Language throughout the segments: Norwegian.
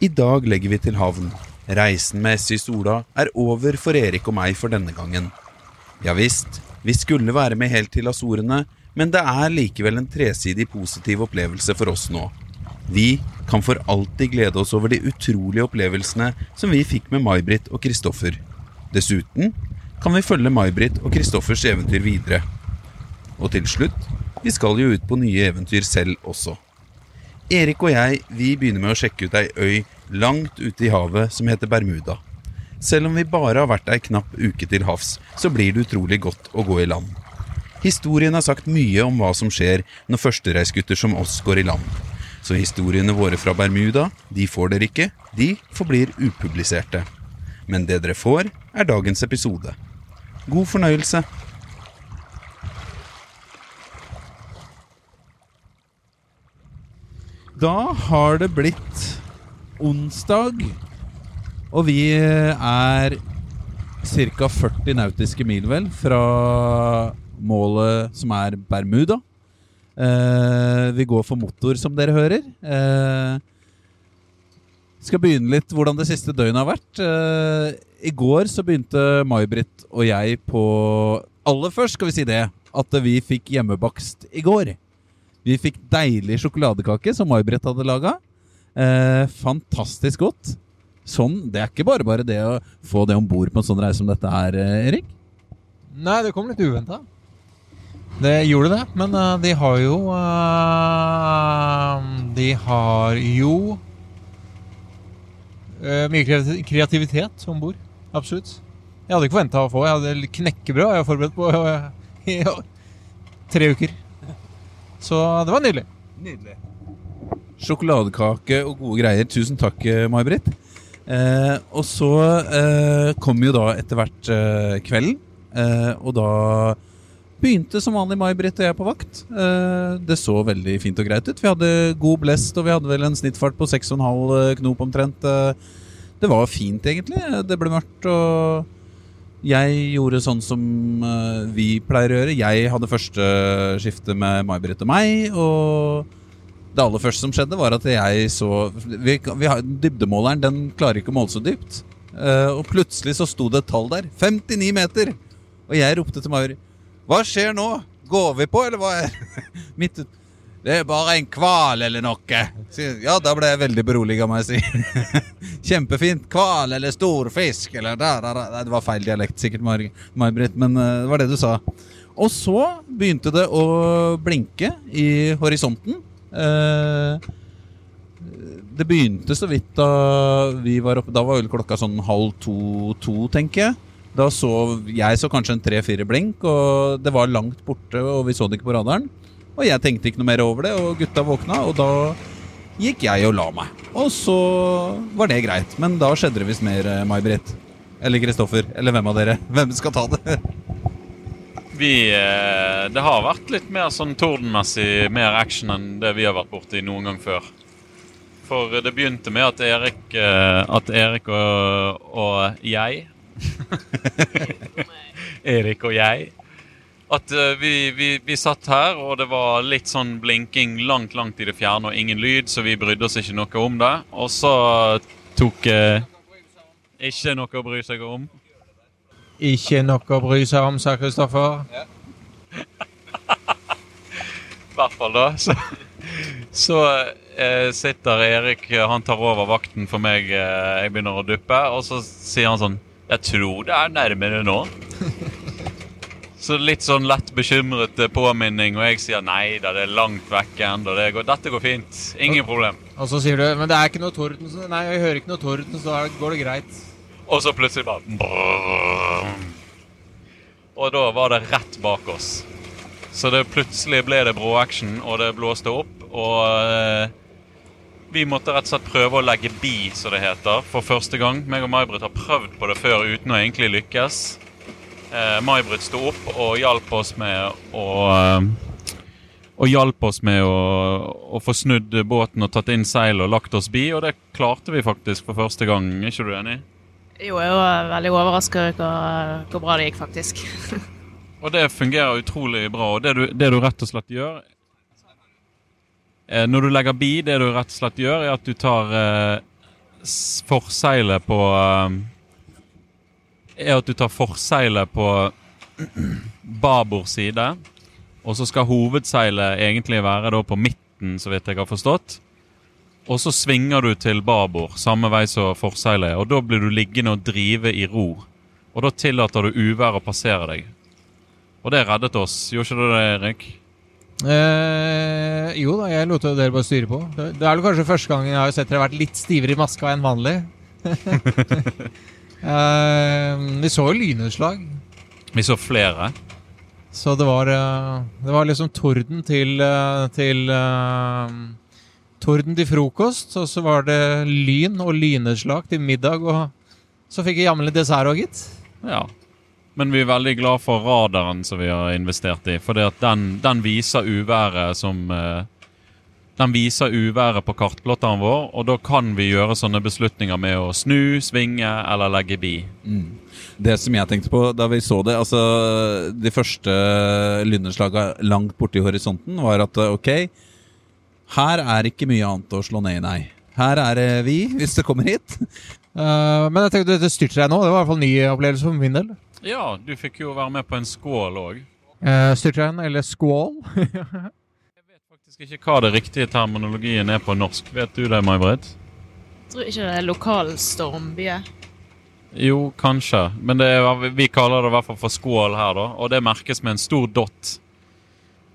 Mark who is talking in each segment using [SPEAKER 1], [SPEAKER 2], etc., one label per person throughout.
[SPEAKER 1] I dag legger vi til havn. Reisen med SY Sola er over for Erik og meg for denne gangen. Ja visst, vi skulle være med helt til Azorene, men det er likevel en tresidig positiv opplevelse for oss nå. Vi kan for alltid glede oss over de utrolige opplevelsene som vi fikk med May-Britt og Kristoffer. Dessuten kan vi følge May-Britt og Kristoffers eventyr videre. Og til slutt, vi skal jo ut på nye eventyr selv også. Erik og jeg vi begynner med å sjekke ut ei øy langt ute i havet som heter Bermuda. Selv om vi bare har vært ei knapp uke til havs, så blir det utrolig godt å gå i land. Historien har sagt mye om hva som skjer når førstereisgutter som oss går i land. Så historiene våre fra Bermuda, de får dere ikke, de forblir upubliserte. Men det dere får, er dagens episode. God fornøyelse. Da har det blitt onsdag, og vi er ca. 40 nautiske mil, vel, fra målet som er Bermuda. Eh, vi går for motor, som dere hører. Eh, skal begynne litt hvordan det siste døgnet har vært. Eh, I går så begynte May-Britt og jeg på Aller først skal vi si det, at vi fikk hjemmebakst i går. Vi fikk deilig sjokoladekake som May-Britt hadde laga. Eh, fantastisk godt. Sånn, Det er ikke bare bare det å få det om bord på en sånn reise som dette er, eh, Erik?
[SPEAKER 2] Nei, det kom litt uventa. Det gjorde det, men uh, de har jo uh, De har jo uh, mye kreativitet om bord. Absolutt. Jeg hadde ikke forventa å få Jeg hadde knekkebrød jeg har forberedt på i tre uker. Så det var nydelig.
[SPEAKER 1] Nydelig. Sjokoladekake og gode greier. Tusen takk, eh, May-Britt. Eh, og så eh, kom jo da etter hvert eh, kvelden, eh, og da begynte som vanlig May-Britt og jeg på vakt. Eh, det så veldig fint og greit ut. Vi hadde god blest, og vi hadde vel en snittfart på 6,5 knop omtrent. Eh, det var fint, egentlig. Det ble mørkt, og jeg gjorde sånn som eh, vi pleier å gjøre. Jeg hadde første skifte med May-Britt og meg, og det aller første som skjedde, var at jeg så vi, vi har, Dybdemåleren den klarer ikke å måle så dypt. Eh, og plutselig så sto det et tall der. 59 meter! Og jeg ropte til Mauri Hva skjer nå? Går vi på, eller hva er Midt ut Det er bare en hval eller noe. Ja, da ble jeg veldig beroliga, må jeg si. Kjempefint. Hval eller stor fisk eller der, der, der. Det var feil dialekt, sikkert, May-Britt, men eh, det var det du sa. Og så begynte det å blinke i horisonten. Eh, det begynte så vidt da vi var oppe Da var vel klokka sånn halv to-to, tenker jeg. Da så jeg så kanskje en tre-fire blink, og det var langt borte, og vi så det ikke på radaren. Og jeg tenkte ikke noe mer over det, og gutta våkna, og da gikk jeg og la meg. Og så var det greit. Men da skjedde det visst mer, eh, May-Britt. Eller Kristoffer. Eller hvem av dere? Hvem skal ta det?
[SPEAKER 3] Vi, eh, det har vært litt mer sånn tordenmessig mer action enn det vi har vært borti noen gang før. For det begynte med at Erik, eh, at Erik og, og jeg Erik og jeg At eh, vi, vi, vi satt her, og det var litt sånn blinking langt, langt i det fjerne og ingen lyd, så vi brydde oss ikke noe om det. Og så tok eh, Ikke noe å bry seg om.
[SPEAKER 2] Ikke noe å bry seg om, sa Kristoffer.
[SPEAKER 3] I hvert fall da. Så, så eh, sitter Erik, han tar over vakten for meg. Eh, jeg begynner å duppe, og så sier han sånn Jeg tror det er nærmere nå. Så litt sånn lett bekymret eh, påminning, og jeg sier nei da, det er langt vekk ennå. Det går- Dette går fint. Ingen problem.
[SPEAKER 2] Og så sier du men det er ikke noe torden. Så, nei, jeg hører ikke noe torden, så da går det greit.
[SPEAKER 3] Og så plutselig bare brrrr. Og da var det rett bak oss. Så det plutselig ble det bråaction, og det blåste opp. Og eh, vi måtte rett og slett prøve å legge bi, som det heter, for første gang. Meg og May-Britt har prøvd på det før uten å egentlig lykkes. Eh, May-Britt sto opp og hjalp oss med å eh, og hjalp oss med å, å få snudd båten og tatt inn seil og lagt oss bi, og det klarte vi faktisk for første gang. Er ikke du enig?
[SPEAKER 4] Jo, jeg var veldig overraska over hvor, hvor bra det gikk, faktisk.
[SPEAKER 3] Og det fungerer utrolig bra. Og det du, det du rett og slett gjør eh, Når du legger bi, det du rett og slett gjør, er at du tar eh, forseilet på eh, Er at du tar forseilet på babord side, og så skal hovedseilet egentlig være da på midten, så vidt jeg har forstått. Og så svinger du til babord, samme vei som forseilet er. Og da blir du liggende og drive i ro. Og da tillater du uvær å passere deg. Og det reddet oss, gjorde ikke det det, Erik?
[SPEAKER 2] Eh, jo da, jeg lot dere bare styre på. Det, er vel kanskje første gang jeg har sett dere vært litt stivere i maska enn vanlig. eh, vi så jo lynutslag.
[SPEAKER 3] Vi så flere.
[SPEAKER 2] så det var, eh, det var liksom torden til, til eh, Torden til frokost, og så var det lyn og lynutslag til middag, og så fikk jeg jammen litt dessert òg, gitt.
[SPEAKER 3] Ja. Men vi er veldig glad for radaren som vi har investert i. For den, den viser uværet som eh, Den viser uværet på kartplotteren vår, og da kan vi gjøre sånne beslutninger med å snu, svinge eller legge bi.
[SPEAKER 1] Det som jeg tenkte på da vi så det Altså, de første lynnedslaga langt borti horisonten var at ok, her er ikke mye annet å slå ned i, nei. Her er det vi, hvis det kommer hit.
[SPEAKER 2] Uh, men jeg tenkte dette styrte deg nå. Det var i hvert fall en ny opplevelse for min del.
[SPEAKER 3] Ja, du fikk jo være med på en skål òg.
[SPEAKER 2] Uh, Styrtregn, eller squall.
[SPEAKER 3] Faktisk ikke hva det riktige terminologien er på norsk. Vet du det, May-Britt?
[SPEAKER 4] Tror ikke det er lokalstormbye.
[SPEAKER 3] Jo, kanskje. Men det er, vi kaller det i hvert fall for skål her, da. Og det merkes med en stor dott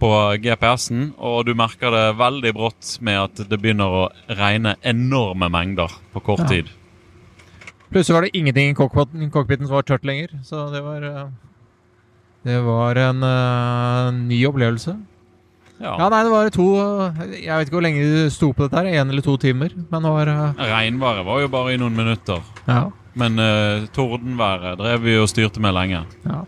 [SPEAKER 3] på GPS-en. Og du merker det veldig brått med at det begynner å regne enorme mengder på kort
[SPEAKER 2] Ja.
[SPEAKER 3] tid.
[SPEAKER 2] Plutselig var det ingenting i cockpiten, cockpiten som var tørt lenger. Så det var eh, Det var en uh, ny opplevelse.
[SPEAKER 3] Ja.
[SPEAKER 2] Ja, nei, det var to Jeg vet ikke hvor lenge du sto på dette her. Én eller to timer. Men det var uh...
[SPEAKER 3] Regnværet var jo bare i noen minutter.
[SPEAKER 2] Ja.
[SPEAKER 3] Men uh, tordenværet drev vi og styrte med lenge.
[SPEAKER 2] ja.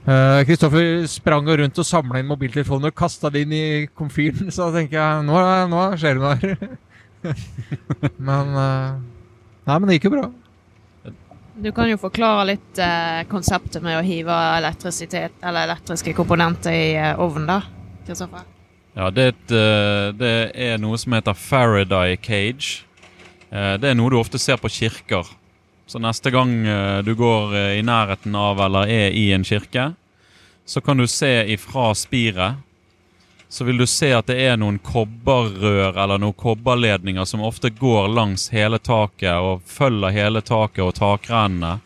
[SPEAKER 2] Kristoffer Kristoffer sprang rundt og samla inn mobiltelefoner og kasta det inn i komfyren, så da tenker jeg nå, nå skjer det noe her. men eh, Nei, men det gikk jo bra.
[SPEAKER 4] Du kan jo forklare litt eh, konseptet med å hive elektrisitet, eller elektriske komponenter i eh, ovnen, da. Kristoffer?
[SPEAKER 3] Ja, det eh, det er noe som heter Faraday cage. Eh, Det er noe du ofte ser på kirker. Så neste gang eh, du går i nærheten av eller er i en kirke, så kan du se ifra spiret så vil du se at det er noen kobberrør eller noen kobberledninger som ofte går langs hele taket og følger hele taket og takrennene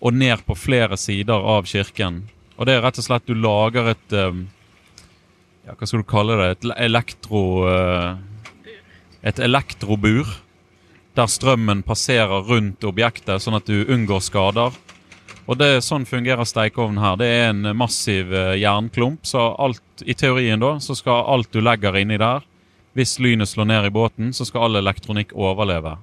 [SPEAKER 3] og ned på flere sider av kirken. Og det er rett og slett du lager et ja, hva skal du kalle det? Et elektro... eh, et elektrobur. Der strømmen passerer rundt objektet, sånn at du unngår skader. Og det sånn fungerer stekeovnen her. Det er en massiv eh, jernklump, så alt, i teorien da, så skal alt du legger inni der, hvis lynet slår ned i båten, så skal all elektronikk overleve.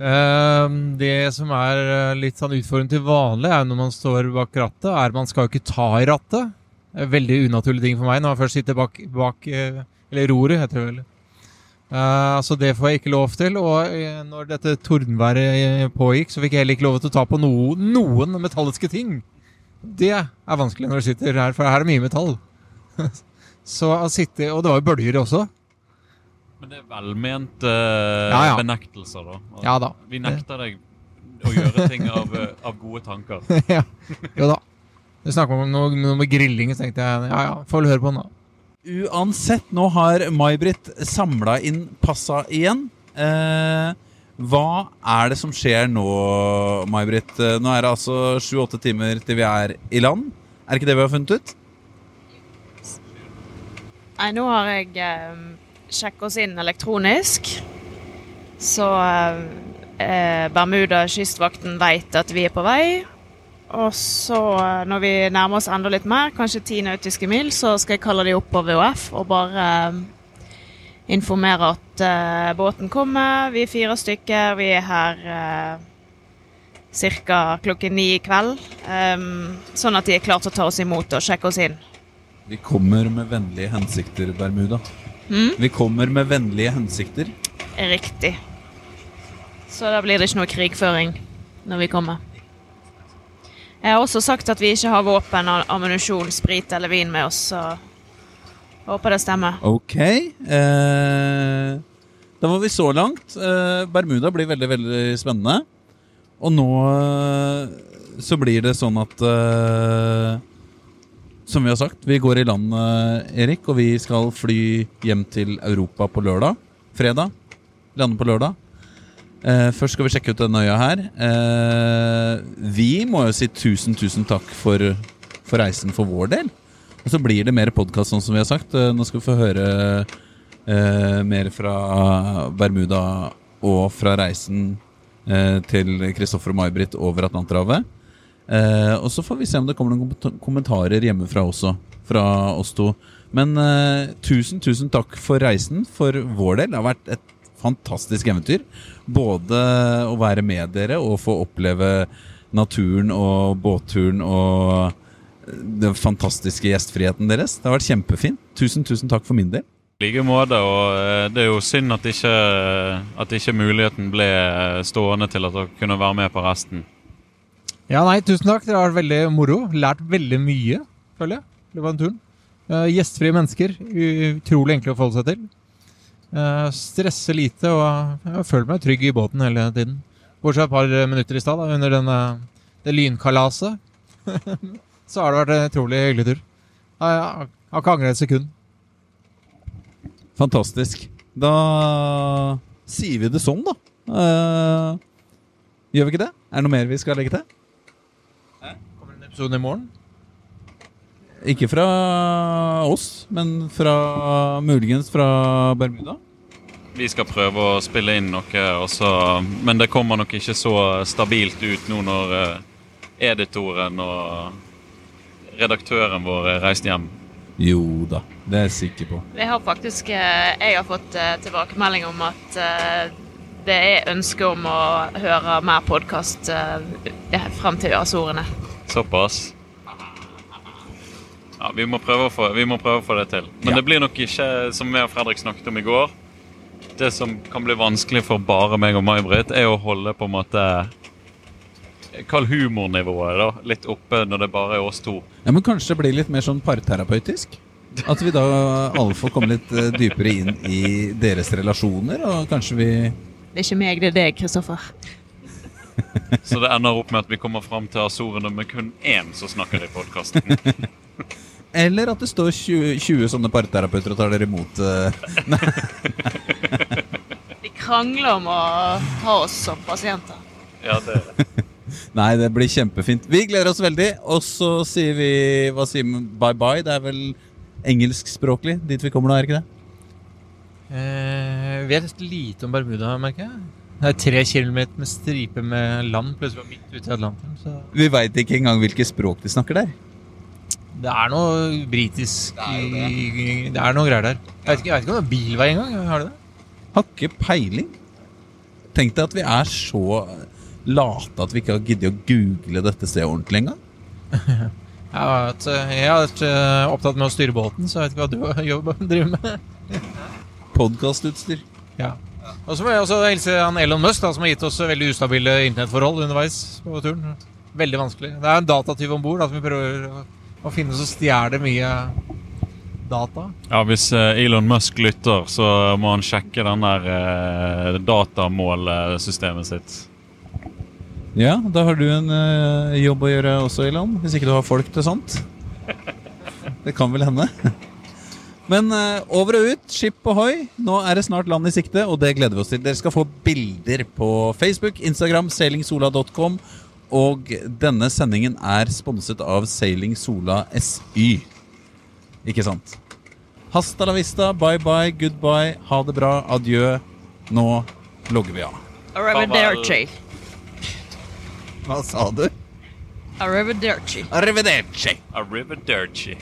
[SPEAKER 2] Eh, det som er eh, litt sånn utfordrende til vanlig, er når man står bak rattet, er man skal jo ikke ta i rattet. Det er veldig unaturlig ting for meg når jeg først sitter bak, bak eh, Eller roret, heter det vel. Uh, så det får jeg ikke lov til. Og eh, når dette tordenværet eh, pågikk, så fikk jeg heller ikke lov til å ta på no, noen metalliske ting. Det er vanskelig når du sitter her, for her er mye metall. så å sitte Og det var jo bølger også.
[SPEAKER 3] Men det er velmente uh,
[SPEAKER 2] Ja, ja.
[SPEAKER 3] benektelser, da. Og
[SPEAKER 2] Ja da.
[SPEAKER 3] Vi nekter deg å gjøre ting av, eh, av gode tanker.
[SPEAKER 2] ja. Jo da. Du snakker om noe, noe med grilling, så tenkte jeg ja ja, får vel høre på den, da.
[SPEAKER 1] Uansett, nå har May-Britt samla inn passa igjen. Eh, hva er det som skjer nå, May-Britt? Eh, Nå er det altså sju-åtte timer til vi er i land. Er det ikke det vi har funnet ut?
[SPEAKER 4] Nei, nå har jeg eh, sjekka oss inn elektronisk. Så eh, Bermuda kystvakten vet at vi er på vei. Og så, eh, når vi nærmer oss enda litt mer, kanskje ti nautiske mil, så skal jeg kalle de opp på VHF og bare eh, informere at eh, båten kommer. Vi er fire stykker. Vi er her eh, ca. klokken ni i kveld. Em, sånn at de er klare til å ta oss imot og sjekke oss inn.
[SPEAKER 1] Vi kommer med vennlige hensikter, Bermuda.
[SPEAKER 4] Mm?
[SPEAKER 1] Vi kommer med vennlige hensikter.
[SPEAKER 4] Riktig. Så da blir det ikke noe krigføring når vi kommer. Jeg har også sagt at vi ikke har våpen, ammunisjon, sprit eller vin med oss, så håper det stemmer.
[SPEAKER 1] Ok. Eh, Da var vi så langt. Eh, Bermuda blir veldig, veldig spennende. Og nå eh, så blir det sånn at eh, Som vi har sagt, vi går i land, eh, Erik, og vi skal fly hjem til Europa på lørdag. Fredag. Lande på lørdag. Eh, først skal vi sjekke ut denne øya her. Uh, vi må jo si tusen, tusen takk for, for reisen for vår del. Og så blir det mer podkast, sånn som vi har sagt. Uh, nå skal vi få høre mer fra Bermuda og fra reisen til Kristoffer og May-Britt over Atlanterhavet. Og så får vi se om det kommer noen kom- kommentarer hjemmefra også, fra oss to. Men tusen, tusen takk for reisen for vår del. Det har vært et fantastisk eventyr. Både å være med dere og få oppleve naturen og båtturen og den fantastiske gjestfriheten deres. Det har vært kjempefint. Tusen, tusen takk for min del.
[SPEAKER 3] I like måte, og eh, det er jo synd at ikke, at ikke muligheten ble eh, stående til at dere kunne være med på resten.
[SPEAKER 2] Ja, nei, tusen takk. Det har vært veldig moro. Lært veldig mye, føler jeg. i løpet av turen. Eh, gjestfrie mennesker. Utrolig enkle å forholde seg til. Uh, stresse lite og jeg føler meg trygg i båten hele tiden. Bortsett fra et par minutter i stad, under denne, det lynkalaset. Så har det vært en utrolig hyggelig tur. Jeg har ikke angret et sekund.
[SPEAKER 1] Fantastisk. Da sier vi det sånn, da. Uh, gjør vi ikke det? Er det noe mer vi skal legge til?
[SPEAKER 2] Kommer en episode i morgen?
[SPEAKER 1] Ikke fra oss, men fra muligens fra Bermuda.
[SPEAKER 3] Vi skal prøve å spille inn noe, også, men det kommer nok ikke så stabilt ut nå når eh, editoren og redaktøren vår er reist hjem.
[SPEAKER 1] Jo da, det er jeg sikker på.
[SPEAKER 4] Vi har faktisk eh, Jeg har fått eh, tilbakemelding om at det er ønske om å høre mer podkast frem til Azorene.
[SPEAKER 3] Såpass. Ja, vi må prøve å få, vi må prøve å få det til. Men
[SPEAKER 1] Ja.
[SPEAKER 3] det blir nok ikke, som vi og Fredrik snakket om i går Det som kan bli vanskelig for bare meg og May-Britt, er å holde på en måte Kall humornivået da, litt oppe når det bare er oss to.
[SPEAKER 1] Ja, Men kanskje det blir litt mer sånn parterapeutisk? At vi da alle får komme litt eh, dypere inn i deres relasjoner, og kanskje vi
[SPEAKER 4] Det er ikke meg, det er deg, Kristoffer.
[SPEAKER 3] Så det ender opp med at vi kommer fram til Azorene med kun én som snakker i podkasten.
[SPEAKER 1] Eller at det står 20, 20 sånne parterapeuter og tar dere imot. eh,
[SPEAKER 4] De krangler om å ha oss som pasienter.
[SPEAKER 3] Ja, det
[SPEAKER 1] Nei, det blir kjempefint. Vi gleder oss veldig, og så sier vi Hva sier vi? Bye bye. Det er vel engelskspråklig dit vi kommer nå, er ikke det?
[SPEAKER 2] Eh, vet lite om Bermuda, merker jeg. Det er tre kilometer med stripe med land plutselig var midt ute i Atlanteren. Så
[SPEAKER 1] Vi veit ikke engang hvilket språk de snakker der.
[SPEAKER 2] Det er noe britisk
[SPEAKER 1] Det er det.
[SPEAKER 2] Det er noe greier der. Jeg vet ikke, jeg vet ikke om det er bilvei engang. Har du det?
[SPEAKER 1] Har ikke peiling. Tenk deg at vi er så late at vi ikke har giddet å google dette stedet ordentlig engang.
[SPEAKER 2] Jeg har vært, jeg har vært eh, opptatt med å styre båten, så jeg vet ikke hva du har jobb, driver med.
[SPEAKER 1] Podkastutstyr.
[SPEAKER 2] Ja. Og så må jeg også hilse han Elon Musk, da, som har gitt oss veldig ustabile internettforhold underveis på turen. Veldig vanskelig. Det er en datatyv om bord som vi prøver å, å finne som stjeler mye data.
[SPEAKER 3] Ja, Hvis eh, Elon Musk lytter, så må han sjekke den der eh, datamålsystemet sitt.
[SPEAKER 1] Ja, da har du en eh, jobb å gjøre også, Elon. Hvis ikke du har folk til sånt. Det kan vel hende. Men over og ut, skip ohoi. Nå er det snart land i sikte, og det gleder vi oss til. Dere skal få bilder på Facebook, Instagram, sailingsola.com. Og denne sendingen er sponset av Sailing Sola SY. Ikke sant? Hasta la vista, bye bye, goodbye, ha det bra, adjø. Nå logger vi av.
[SPEAKER 4] Arrivederci.
[SPEAKER 1] Hva sa du?
[SPEAKER 4] Arrivederci.
[SPEAKER 1] Arrivederci.
[SPEAKER 3] Arrivederci.